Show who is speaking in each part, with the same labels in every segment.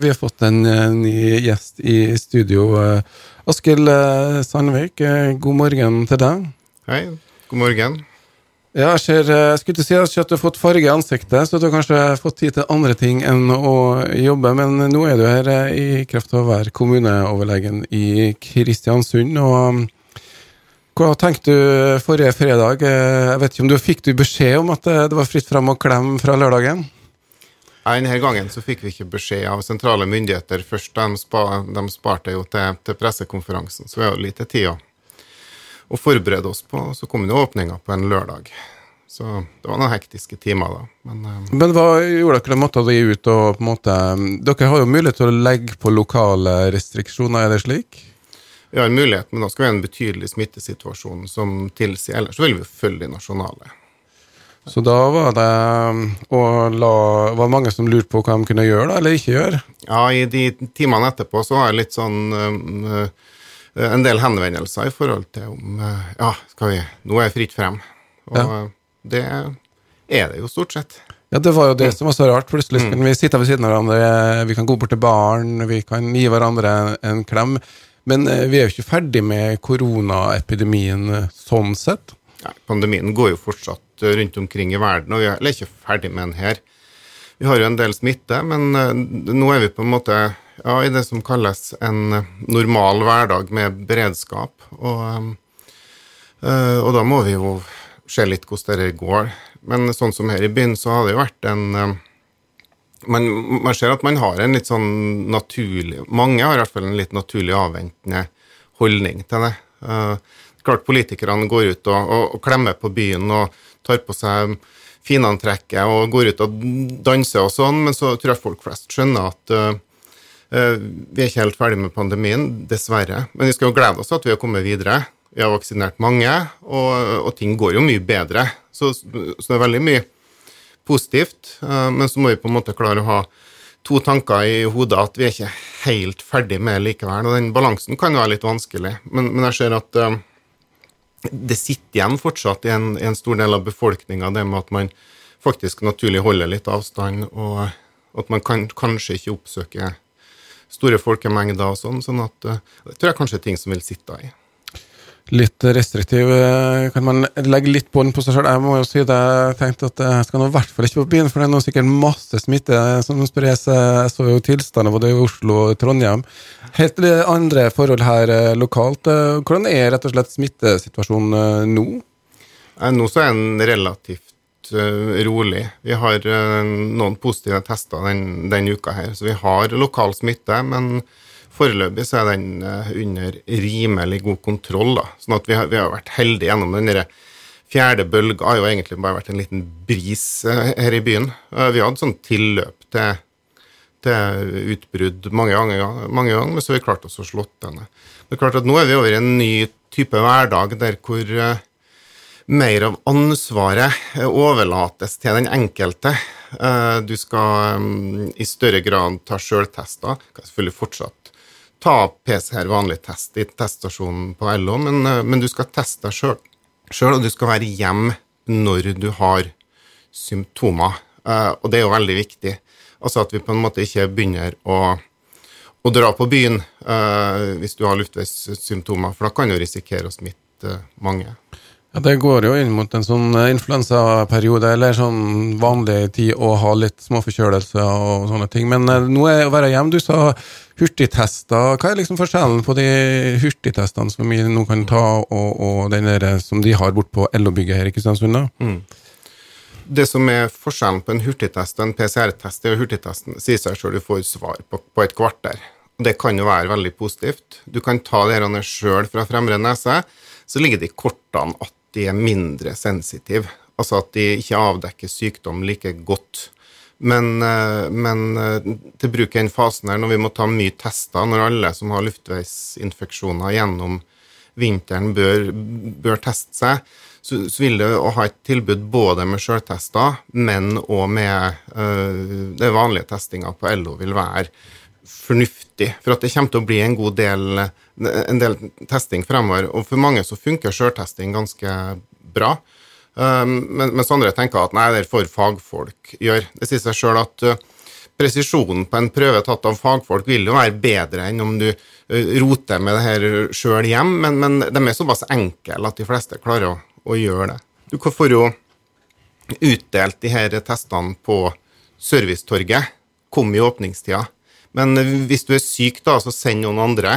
Speaker 1: Vi har fått en eh, ny gjest i studio. eh, Askild eh, Sandvik, god morgen til deg.
Speaker 2: Hei, god morgen.
Speaker 1: Ja, jeg ser, jeg skulle ikke si at du har fått farge i ansiktet, så du har kanskje fått tid til andre ting enn å jobbe, men nå er du her i kraft av å være kommuneoverlegen i Kristiansund. og Hva tenkte du forrige fredag? Jeg vet ikke om du fikk du beskjed om at det var fritt fram å klemme fra lørdagen?
Speaker 2: Denne gangen så fikk vi ikke beskjed av sentrale myndigheter først. De, spa, de sparte jo til, til pressekonferansen, så vi hadde lite tid å, å forberede oss på. Så kom jo åpninga på en lørdag. Så det var noen hektiske timer da. Men um...
Speaker 1: Men hva gjorde dere? Måtte dere ut og på en måte Dere har jo mulighet til å legge på lokale restriksjoner, er det slik?
Speaker 2: vi har en mulighet, men da skal vi ha en betydelig smittesituasjon som tilsier Ellers vil vi følge de nasjonale.
Speaker 1: Så da var det å la, var det mange som lurte på hva de kunne gjøre, da, eller ikke gjøre?
Speaker 2: Ja, i de timene etterpå så var det litt sånn eh, En del henvendelser i forhold til om eh, Ja, skal vi Nå er det fritt frem. Og
Speaker 1: Ja.
Speaker 2: det er det jo stort sett.
Speaker 1: Ja, det var jo det som var så rart. Plutselig kunne vi sitte ved siden av hverandre, vi kan gå bort til baren, vi kan gi hverandre en, en klem. Men eh, vi er jo ikke ferdig med koronaepidemien sånn sett.
Speaker 2: Ja, pandemien går jo fortsatt eh, rundt omkring i verden, og vi er ikke ferdig med den her. Vi har jo en del smitte, men eh, nå er vi på en måte ja, i det som kalles en eh, normal hverdag med beredskap. Og, og da må vi jo se litt hvordan det går. Men sånn som her i byen, så har det jo vært en man, man ser at man har en litt sånn naturlig Mange har i hvert fall en litt naturlig avventende holdning til det. Klart politikerne går ut og, og, og klemmer på byen og tar på seg finantrekket og går ut og danser og sånn, men så tror jeg folk flest skjønner at uh, vi er ikke helt ferdig med pandemien, dessverre. Men vi skal jo glede oss at vi har kommet videre. Vi har vaksinert mange, og, og ting går jo mye bedre. Så, så det er veldig mye positivt, Uh, men så må vi på en måte klare å ha to tanker i hodet at vi er ikke helt ferdig med likevel. Og den balansen kan være litt vanskelig, men, men jeg ser at det sitter igjen fortsatt i en, en stor del av befolkninga, det med at man faktisk naturlig holder litt avstand, og at man kan, kanskje ikke oppsøker store folkemengder og sånn. sånn at eh, Det tror jeg kanskje er ting som vil sitte i.
Speaker 1: Litt restriktiv. eh, Kan man legge litt bånd på seg sjøl? Jeg må jo si det, jeg tenkte at jeg skal nå i hvert fall ikke på byen, for det er nå sikkert masse smitte som spres. Jeg så jo tilstander både i Oslo og Trondheim. Helt andre forhold her eh, lokalt. Eh, Hvordan er rett og slett smittesituasjonen nå?
Speaker 2: Nå så er den relativt rolig. Vi har noen positive tester den, den uka her, så vi har lokal smitte, men foreløpig så er den eh, under rimelig god kontroll. da. Sånn at vi har, vi har vært heldige gjennom den derre fjerde bølga. har jo egentlig bare vært en liten bris eh, her i byen. Eh, Vi hadde sånn tilløp til, til utbrudd mange ganger, mange ganger, men så har vi klart oss å slått det ned. Det er klart at nå er vi over i en ny type hverdag der hvor mer av ansvaret overlates til den enkelte. Du skal mm, i større grad ta sjøltester. Kan selvfølgelig fortsatt ta PCR vanlig test i teststasjonen på LO, men, eh, men du skal teste deg sjøl, og du skal være hjemme når du har symptomer. Eh, Og det er jo veldig viktig. Altså at vi på en måte ikke begynner å å dra på byen eh, hvis du har luftveissymptomer, for da kan du risikere å smitte mange.
Speaker 1: Ja, Det går jo inn mot en sånn influensaperiode, eller sånn vanlig tid å ha litt småforkjølelse og sånne ting. Men nå er å være hjemme. Du sa hurtigtester. Hva er liksom forskjellen på de hurtigtestene som vi nå kan ta, og, og den der som de har bort på LO-bygget her i Kristiansund? da?
Speaker 2: Det som er forskjellen på en hurtigtest og en PCR-test, er hurtigtesten sier seg selv du får svar på, på et kvarter. Det kan jo være veldig positivt. Du kan ta det her sjøl fra fremre nese, så ligger det i kortene at de er mindre sensitive. Altså at de ikke avdekker sykdom like godt. Men, eh, men eh, til bruk i den fasen her, når vi må ta mye tester, når alle som har luftveisinfeksjoner gjennom vinteren bør, bør teste seg, så, så vil det å ha et tilbud både med sjøltester, men òg med øh, det vanlige testinga på LO vil være fornuftig. For at det kommer til å bli en god del, en del testing fremover. Og for mange så funker sjøltesting ganske bra. Um, men, mens andre tenker at nei, det får fagfolk gjøre. Det sier seg sjøl at uh, presisjonen på en prøve tatt av fagfolk vil jo være bedre enn om du eh, roter med det her sjøl hjem, men, men, de er såpass enkle at de fleste klarer å, å gjøre det. Du får jo utdelt de her testene på servicetorget. Kom i åpningstida. Men hvis du er syk, da, så send noen andre.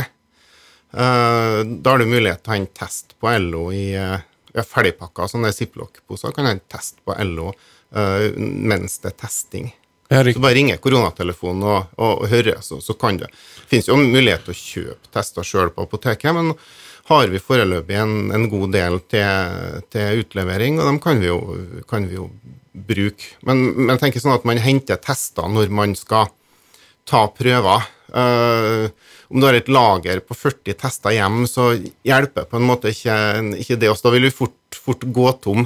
Speaker 2: Da har du mulighet til å ha en test på LO i uh, ferdigpakka sånne ziplock-poser. Kan jeg teste på LO uh, mens det er testing. Så bare ringer koronatelefonen og, og, og hører, så, så, kan det. Det finnes jo mulighet til å kjøpe tester sjøl på apoteket, men har vi foreløpig en, en god del til, til, utlevering, og dem kan vi jo, kan vi jo bruke. Men, men, jeg tenker sånn at man henter tester når man skal ta prøver. Uh, om du har et lager på 40 tester hjem, så hjelper på en måte ikke, ikke det oss. Da vil vi fort, fort gå tom.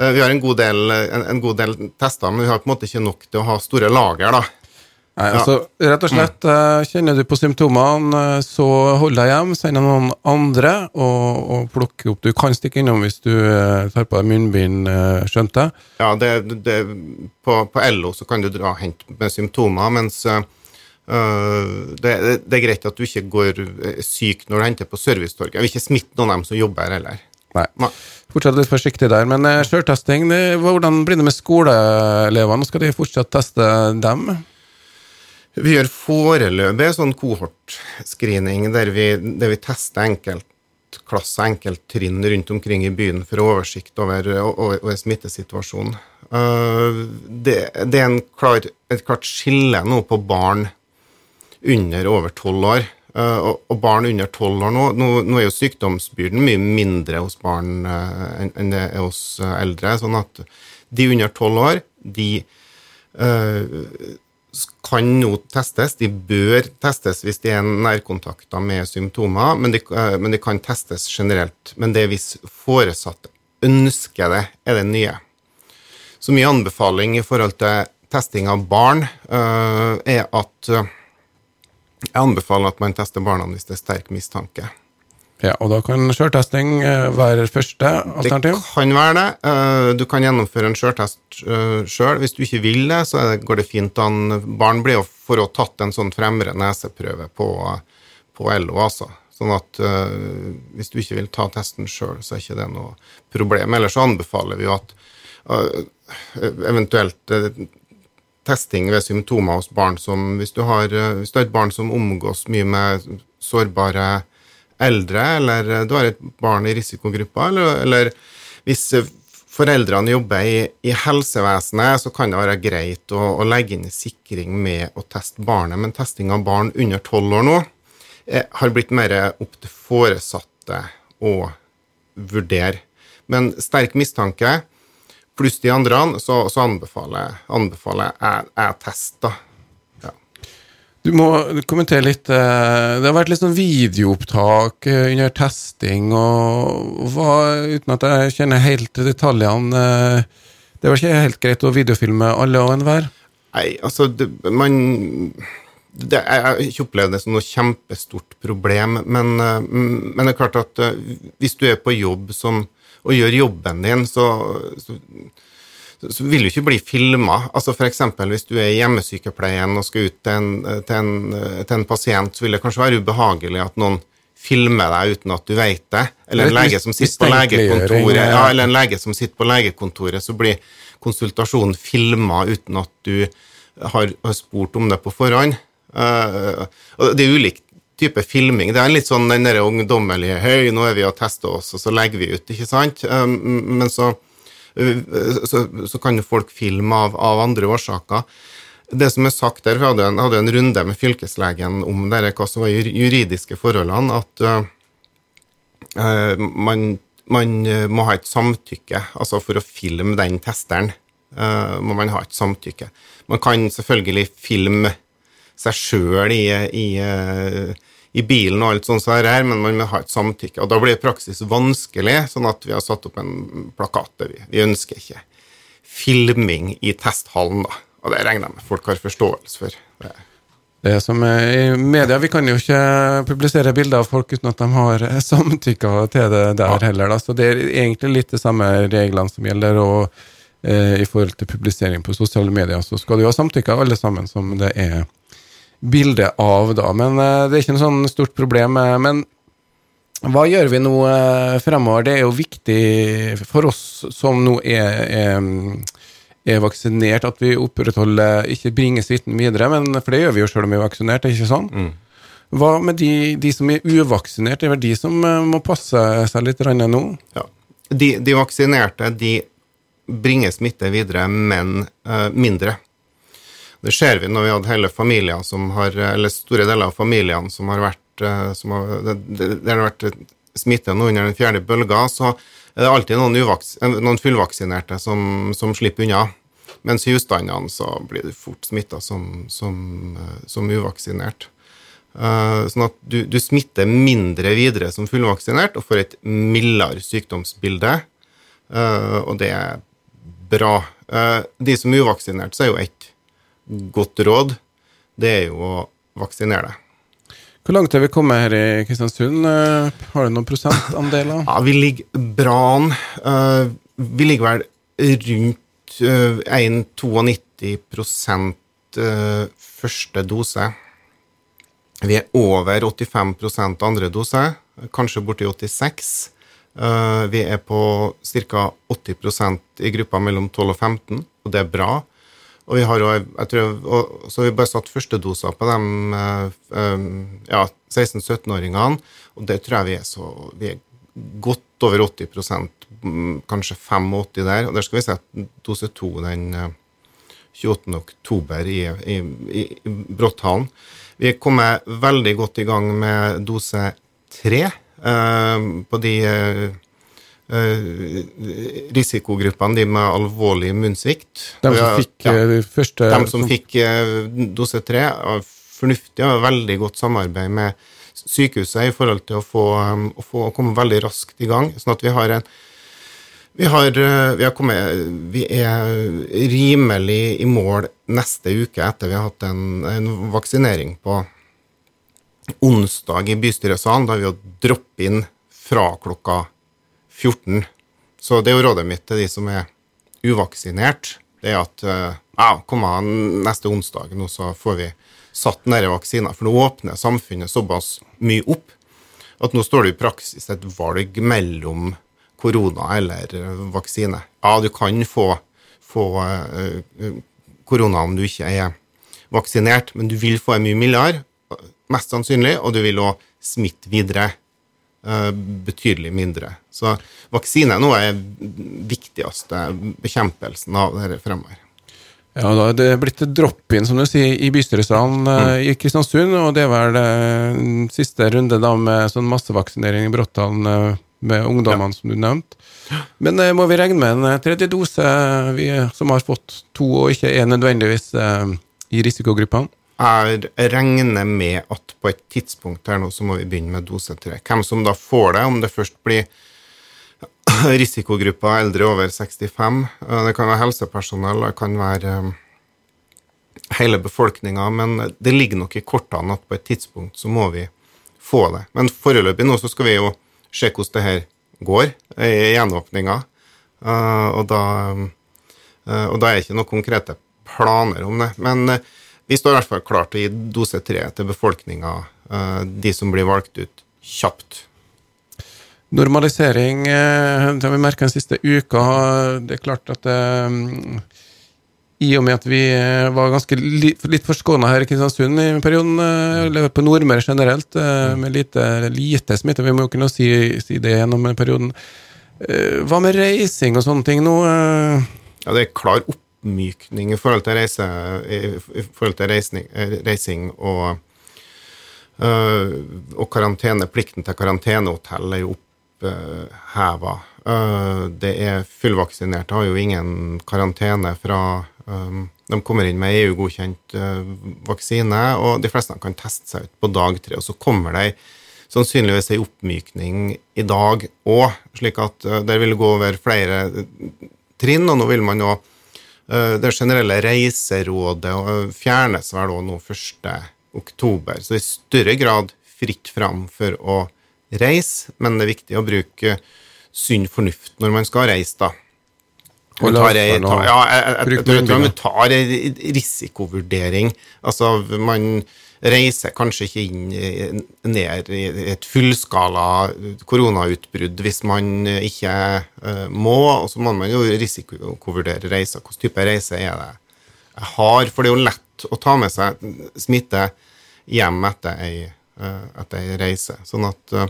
Speaker 2: Uh, vi har en god, del, en, en god, del, tester, men vi har på en måte ikke nok til å ha store lager. da.
Speaker 1: Nei, altså, rett og slett, uh, Kjenner du på symptomene, så hold deg hjem, send noen andre og, og plukk opp. Du kan stikke innom hvis du tar på deg munnbind, skjønte jeg?
Speaker 2: Ja, det, det, på, på LO så kan du dra og hente med symptomer, mens Uh, det, det, er greit at du ikke går eh, syk når du henter på servicetorget. Jeg vil ikke smitte noen av dem som jobber her heller.
Speaker 1: Nei. Nei. Fortsatt litt forsiktig der. Men uh, sjøltesting, hvordan blir det med skoleelevene? Skal de fortsatt teste dem?
Speaker 2: Vi gjør foreløpig sånn kohortscreening der der vi tester enkeltklasser, enkelttrinn rundt omkring i byen for å oversikt over, over, over smittesituasjonen. Uh, det, det, er klar, et klart skille nå på barn under over tolv år. Uh, og, barn under tolv år nå, nå, er jo sykdomsbyrden mye mindre hos barn uh, enn, det er hos uh, eldre. Sånn at de under tolv år, de kan nå testes. De bør testes hvis de er nærkontakter med symptomer, men de, men de kan testes generelt. Men det er hvis foresatte ønsker det, er det nye. Så mye anbefaling i forhold til testing av barn er at jeg anbefaler at man tester barna hvis det er sterk mistanke.
Speaker 1: Ja, og da kan sjøltesting eh, være første alternativ?
Speaker 2: Det kan være det. Eh, du kan gjennomføre en sjøltest eh, sjøl. Hvis du ikke vil det, så går det fint an. Barn blir jo for å ha tatt en sånn fremre neseprøve på, på LO, altså. Sånn at hvis du ikke vil ta testen sjøl, så er ikke det noe problem. Ellers så anbefaler vi jo at eventuelt testing ved symptomer hos barn som hvis du, har, eh, hvis du har et barn som omgås mye med sårbare eldre, eller eh, du har et barn i risikogruppa, eller, eller hvis eh, foreldrene jobber i, i, helsevesenet, så kan det være greit å, å, legge inn sikring med å teste barnet, men testing av barn under tolv år nå eh, har blitt mer opp til foresatte å vurdere. Men sterk mistanke pluss de andre, så, så anbefaler, anbefaler jeg, jeg test. da. Ja.
Speaker 1: Du må kommentere litt eh, Det har vært litt sånn videoopptak eh, under testing, og hva, uten at jeg kjenner helt detaljene eh, Det var ikke helt greit å videofilme alle og enhver?
Speaker 2: Nei, altså det, man det, Jeg har ikke opplevd det som noe kjempestort problem, men, men, det er klart at hvis du er på jobb som og gjør jobben din, så, så, så vil du ikke bli filma. Altså F.eks. hvis du er i hjemmesykepleien og skal ut til en, til, en, til en, pasient, så vil det kanskje være ubehagelig at noen filmer deg uten at du vet det. Eller en lege som sitter på legekontoret, ja, eller en lege som sitter på legekontoret, så blir konsultasjonen filma uten at du har, har, spurt om det på forhånd. Uh, det er ulikt type filming. Det er litt sånn den derre ungdommelige Høy, nå er vi og tester oss', og så legger vi ut, ikke sant? Um, men så, uh, så, så kan jo folk filme av, av, andre årsaker. Det som er sagt der, Vi hadde en, hadde en runde med fylkeslegen om det, hva som var juridiske forholdene, at uh, man, man, må ha et samtykke. Altså for å filme den testeren uh, må man ha et samtykke. Man kan selvfølgelig filme seg sjøl i, i, eh, i, bilen og alt sånt så her, men man må ha et samtykke. Og da blir praksis vanskelig, sånn at vi har satt opp en plakat der vi, vi ønsker ikke filming i testhallen, da. Og det regner jeg med folk har forståelse for. Det.
Speaker 1: Det som er i media, Vi kan jo ikke publisere bilder av folk uten at de har samtykka til det der heller. Da. Så det er egentlig litt de samme reglene som gjelder. og eh, i forhold til publisering på sosiale medier, så skal du ha samtykka, alle sammen som det er bilde av, da. Men eh, det er ikke noe sånn stort problem. Eh, men hva gjør vi nå eh, fremover? Det er jo viktig for oss som nå er, er, er vaksinert, at vi opprettholder Ikke bringer smitten videre, men, for det gjør vi jo selv om vi er vaksinert, er ikke sånn? Mm. Hva med de, de, som er uvaksinert? Det er vel de som må passe seg litt nå?
Speaker 2: Ja. De, de vaksinerte de bringer smitte videre, men uh, mindre. Det ser vi når vi hadde hele familier som har, eller store deler av familiene som har vært eh, som har, det, det, har vært smitte nå under den fjerde bølga, så er det alltid noen, uvaks, noen fullvaksinerte som, som, slipper unna. Mens i husstandene så blir du fort smitta som, som, eh, som, uvaksinert. Sånn at du, du, smitter mindre videre som fullvaksinert og får et mildere sykdomsbilde, og det er bra. De som er uvaksinert, så er jo ett godt råd, det er jo å vaksinere deg.
Speaker 1: Hvor langt er vi kommet her i Kristiansund? Eh, har du noen prosentandeler?
Speaker 2: Ja, vi ligger bra an. Eh, vi ligger vel rundt 1,92 eh, første dose. Vi er over 85% andre dose, kanskje borti 86 Vi er på ca. 80% i gruppa mellom 12 og 15, og det er bra. Og vi har jo, jeg tror, og, Så vi bare satt førstedoser på de eh, ja, 16-17-åringene, og det tror jeg vi er så Vi er godt over 80 mm, kanskje 85 der. Og der skal vi sette dose 2 den 28. Eh, i, i, i, i Brotthallen. Vi er kommet veldig godt i gang med dose 3 eh, på de eh, Eh, risikogruppene, de med alvorlig munnsvikt.
Speaker 1: De som fikk ja,
Speaker 2: de
Speaker 1: første
Speaker 2: De som fikk eh, dose tre, fornuftig og veldig godt samarbeid med sykehuset i forhold til å få, å få komme veldig raskt i gang. Sånn at vi har en vi, har, vi, har kommet, vi er rimelig i mål neste uke etter vi har hatt en, en vaksinering på onsdag i bystyresalen, da vi har droppet inn fra klokka 14. Så det er jo rådet mitt til de som er uvaksinert, det er at eh, ja, kom an neste onsdag, nå så får vi satt denne vaksina. For nå åpner samfunnet såpass mye opp at nå står det i praksis et valg mellom korona eller eh, vaksine. Ja, du kan få, få uh, korona om du ikke er vaksinert, men du vil få en mye mildere, mest sannsynlig, og du vil òg smitte videre. Eh, betydelig mindre. Så vaksine nå er viktigste bekjempelsen av dette fremover.
Speaker 1: Ja, da er det blitt drop-in, som du sier, i bystyresalen eh, mm. i Kristiansund. Og det er vel uh, siste runde da med sånn massevaksinering i Bråttalen med ungdommene, ja. som du nevnte. Men må vi regne med en tredje dose, vi som har fått to og ikke er nødvendigvis i risikogruppene?
Speaker 2: Jeg regner med at på et tidspunkt her nå så må vi begynne med dose tre. Hvem som da får det, om det først blir risikogrupper eldre over 65, det kan være helsepersonell, det kan være eh, hele befolkninga, men det ligger nok i kortene at på et tidspunkt så må vi få det. Men foreløpig nå så skal vi jo se hvordan det her går i gjenåpninga, eh, og da, eh, og da er det ikke noen konkrete planer om det. men vi står i hvert fall klart til å gi dose tre til befolkninga, eh, de som blir valgt ut, kjapt.
Speaker 1: Normalisering, eh, det har vi merka den siste uka. Det er klart at det, eh, i og med at vi var ganske litt forskåna her i Kristiansund i perioden, eller på Nordmøre generelt, med lite, lite smitte, vi må jo kunne si, si det gjennom perioden. Hva med reising og sånne ting nå?
Speaker 2: Ja, det er klar opp oppmykning i forhold til, reise, i forhold til reisning, reising og, uh, og karantene. Plikten til karantenehotell er jo oppheva. Uh, det er fullvaksinerte har jo ingen karantene fra um, De kommer inn med EU-godkjent vaksine, og de fleste kan teste seg ut på dag tre. Og så kommer det sannsynligvis ei oppmykning i dag òg, slik at det vil gå over flere trinn. Og nå vil man jo det generelle reiserådet fjernes vel òg nå 1.10, så i større grad fritt fram for å reise, men det er viktig å bruke sunn fornuft når man skal reise, da. Og tar, ei, ja, jeg, jeg, jeg, jeg tar en risikovurdering. Altså, man reiser kanskje ikke inn ned i et fullskala koronautbrudd hvis man ikke uh, må, og så må man jo risikovurdere reiser. Hvilken type reise er det jeg har? For det er jo lett å ta med seg smitte hjem etter ei, uh, etter ei reise. Sånn at uh,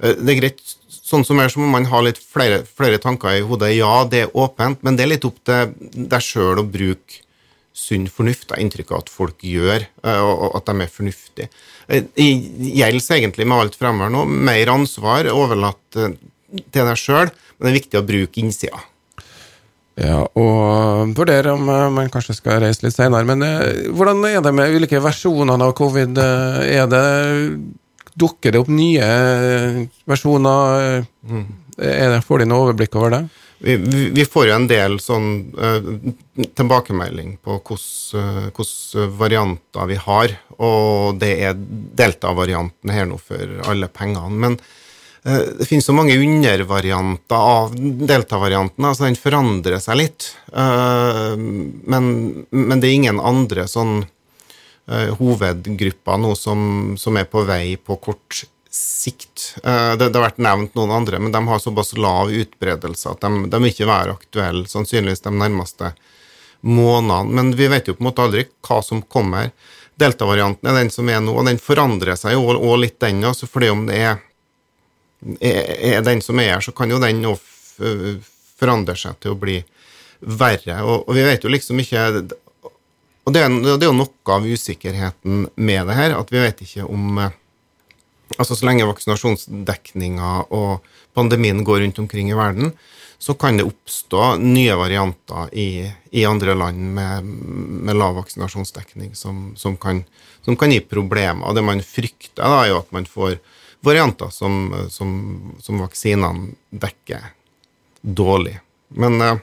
Speaker 2: det er greit sånn som er, så må man ha litt flere, flere, tanker i hodet. Ja, det er åpent, men det er litt opp til deg sjøl å bruke sunn fornuft. Det av at folk gjør, eh, og at de er fornuftige. Det eh, gjelder egentlig med alt fremover nå. Mer ansvar overlatt eh, til deg sjøl, men det er viktig å bruke innsida.
Speaker 1: Ja, og vurdere om man kanskje skal reise litt senere. Men hvordan er det med ulike versjoner av covid? Er det Dukker det opp nye versjoner? Mm. Det, får de noe overblikk over det?
Speaker 2: Vi, vi, får jo en del sånn uh, tilbakemelding på hvilke uh, varianter vi har, og det er delta-varianten her nå for alle pengene. Men uh, det finnes så mange undervarianter av delta-varianten, altså den forandrer seg litt. Men, men, det er ingen andre sånn hovedgrupper nå som, som, er på vei på kort sikt. Eh, det, det, har vært nevnt noen andre, men de har såpass lav utbredelse at de, de ikke være aktuelle sannsynligvis de nærmeste månedene. Men vi vet jo på en måte aldri hva som kommer. Delta-varianten er den som er nå, og den forandrer seg jo òg litt, den. altså fordi om det er, er, er, den som er her, så kan jo den òg forandre seg til å bli verre. Og, og vi vet jo liksom ikke Og det er, det er jo noe av usikkerheten med det her, at vi vet ikke om Altså Så lenge vaksinasjonsdekninga og pandemien går rundt omkring i verden, så kan det oppstå nye varianter i, i andre land med, med lav vaksinasjonsdekning som, som, kan, som, kan, gi problemer. Og det man frykter, da, er jo at man får varianter som, som vaksinene dekker dårlig. Men eh,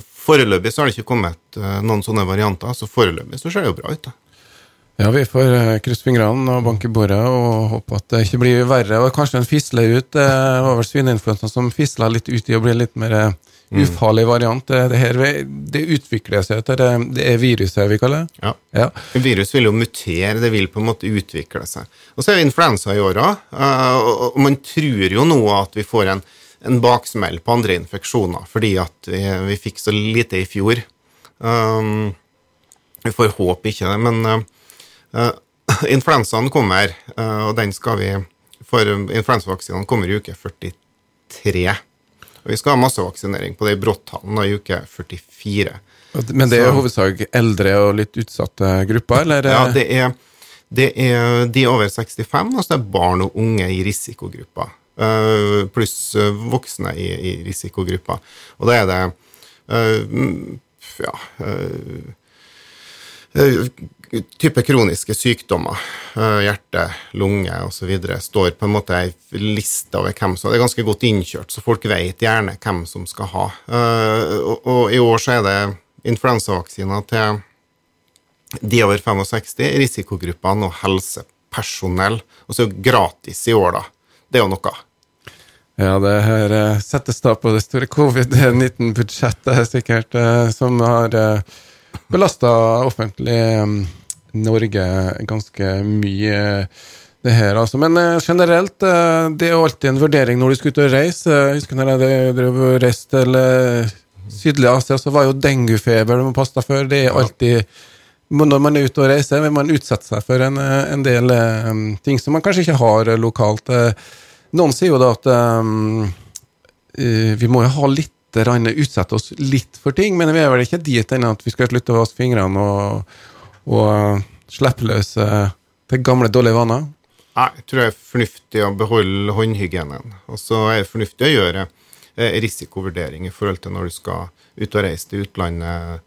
Speaker 2: foreløpig så har det ikke kommet eh, noen sånne varianter, så foreløpig så ser det jo bra ut. da.
Speaker 1: Ja, vi får uh, krysse fingrene og banke i bordet og håpe at det ikke blir verre. Og kanskje den fisler ut. Det var vel svineinfluensa som fisla litt ut i å bli litt mer uh, ufarlig variant. Det, det, her, det utvikler seg etter det, er viruset vi kaller det.
Speaker 2: Ja. ja. Virus vil jo mutere, det vil på en måte utvikle seg. Og så er det influensa i åra, og man tror jo nå at vi får en, en baksmell på andre infeksjoner fordi at vi, vi fikk så lite i fjor. Um, vi får håpe ikke det, men influensaen kommer, uh, og den skal vi For influensavaksinene kommer i uke 43. Og vi skal ha massevaksinering på det i Bråthallen i uke 44.
Speaker 1: Men det er i hovedsak eldre og litt utsatte grupper, eller?
Speaker 2: Ja, det er, det er de over 65, og så er barn og unge i risikogruppa. Uh, pluss voksne i, i risikogruppa. Og da er det ja type kroniske sykdommer, eh, hjerte, lunge osv., står på en måte ei liste over hvem som Det er ganske godt innkjørt, så folk vet gjerne hvem som skal ha. Eh, og i år så er det influensavaksiner til de over 65, risikogruppene og helsepersonell. Og så gratis i år, da. Det er jo noe.
Speaker 1: Ja, det her eh, settes da på det store covid-19-budsjettet, sikkert, som har belasta offentlig Norge ganske mye, det her, altså. Men uh, generelt, uh, det er jo alltid en vurdering når du skal ut og reise. Jeg husker når jeg drev og reiste til sydlig Asia, så var jo denguefeber du må passe deg for. Det er alltid Når man er ute og reiser, vil man utsette seg for en, en del um, ting som man kanskje ikke har lokalt. noen sier jo da at um, vi må jo ha litt utsette oss litt for ting, men vi er vel ikke dit ennå at vi skal slutte å vaske fingrene og og uh, slippe løs uh, det gamle, dårlige vaner?
Speaker 2: Nei, jeg tror det er fornuftig å beholde håndhygienen. Og så er det fornuftig å gjøre eh, risikovurdering i forhold til når du skal ut og reise til utlandet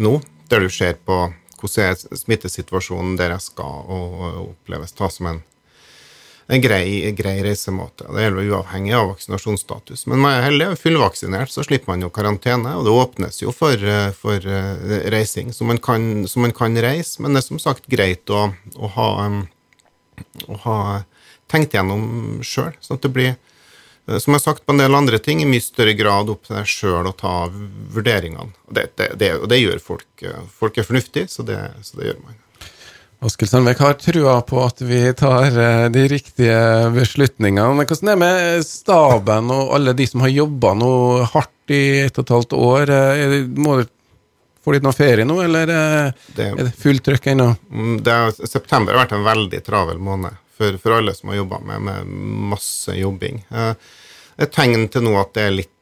Speaker 2: nå, der du ser på hvordan smittesituasjonen der jeg skal, og oppleves ta som en en grei, grei reisemåte. Det gjelder uavhengig av vaksinasjonsstatus. Men man er heldig og fullvaksinert, så slipper man jo karantene. Og det åpnes jo for, eh, for eh, reising, så man, kan, så man, kan, reise. Men det er som sagt greit å, å, ha, å ha, tenkt gjennom sjøl, sånn at det blir eh, som jeg har sagt på en del andre ting, i mye større grad opp til deg sjøl å ta vurderingene. Og det, det, det, det, gjør folk. Folk er fornuftige, så så det gjør man.
Speaker 1: Askild Sandvik har trua på at vi tar de riktige beslutningene. Hvordan er det med staben og alle de som har jobba noe hardt i et og et halvt år? Må du Får de noe ferie nå, eller det, er det fullt trøkk ennå?
Speaker 2: Mm, september har vært en veldig travel måned for, for alle som har jobba med, med, masse jobbing. Eh, et tegn til nå at det er litt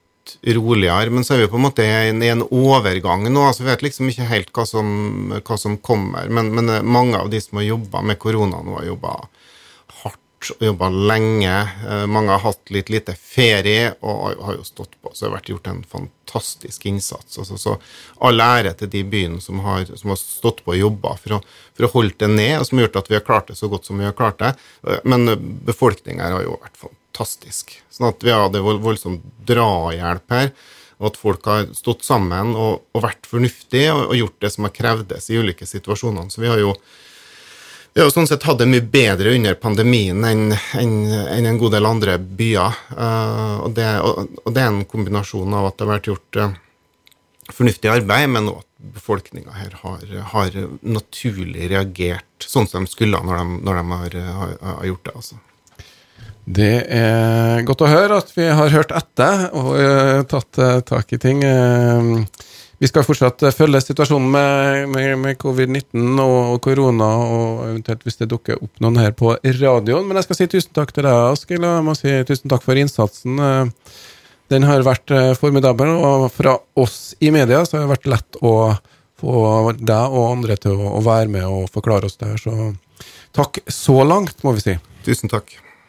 Speaker 2: roligere, men så er vi på en måte i en, en overgang nå. altså Vi vet liksom ikke helt hva som, hva som kommer, men, men, eh, mange av de som har jobba med korona nå, har jobba og jobba lenge. Eh, mange har hatt litt lite ferie og har jo stått på. Så det har vært gjort en fantastisk innsats. Altså, så all ære til de byene som har, som har stått på og jobba for, for, å holde det ned, og som har gjort at vi har klart det så godt som vi har klart det. Eh, men befolkninga har jo vært fantastisk. Sånn at vi hadde voldsom drahjelp her. Og at folk har stått sammen og, og vært fornuftige og, og, gjort det som har krevdes i ulike situasjoner. Så vi har jo vi har jo sånn sett hatt det mye bedre under pandemien enn en, en, en god del andre byer. Uh, og, det, og, og, det, er en kombinasjon av at det har vært gjort uh, fornuftig arbeid, men også at befolkninga her har, har, naturlig reagert sånn som de skulle når de, når de har, har, har, gjort det. altså.
Speaker 1: Det er godt å høre at vi har hørt etter og uh, tatt tak i ting. Uh, vi skal fortsatt eh, følge situasjonen med, med, med covid-19 og, og, korona, og eventuelt hvis det dukker opp noen her på radioen. Men jeg skal si tusen takk til deg, Askild, og jeg må si tusen takk for innsatsen. Eh, den har vært eh, formidabel, og fra oss i media så har det vært lett å få deg og andre til å, å være med og forklare oss det her. Så takk så langt, må vi si.
Speaker 2: Tusen takk.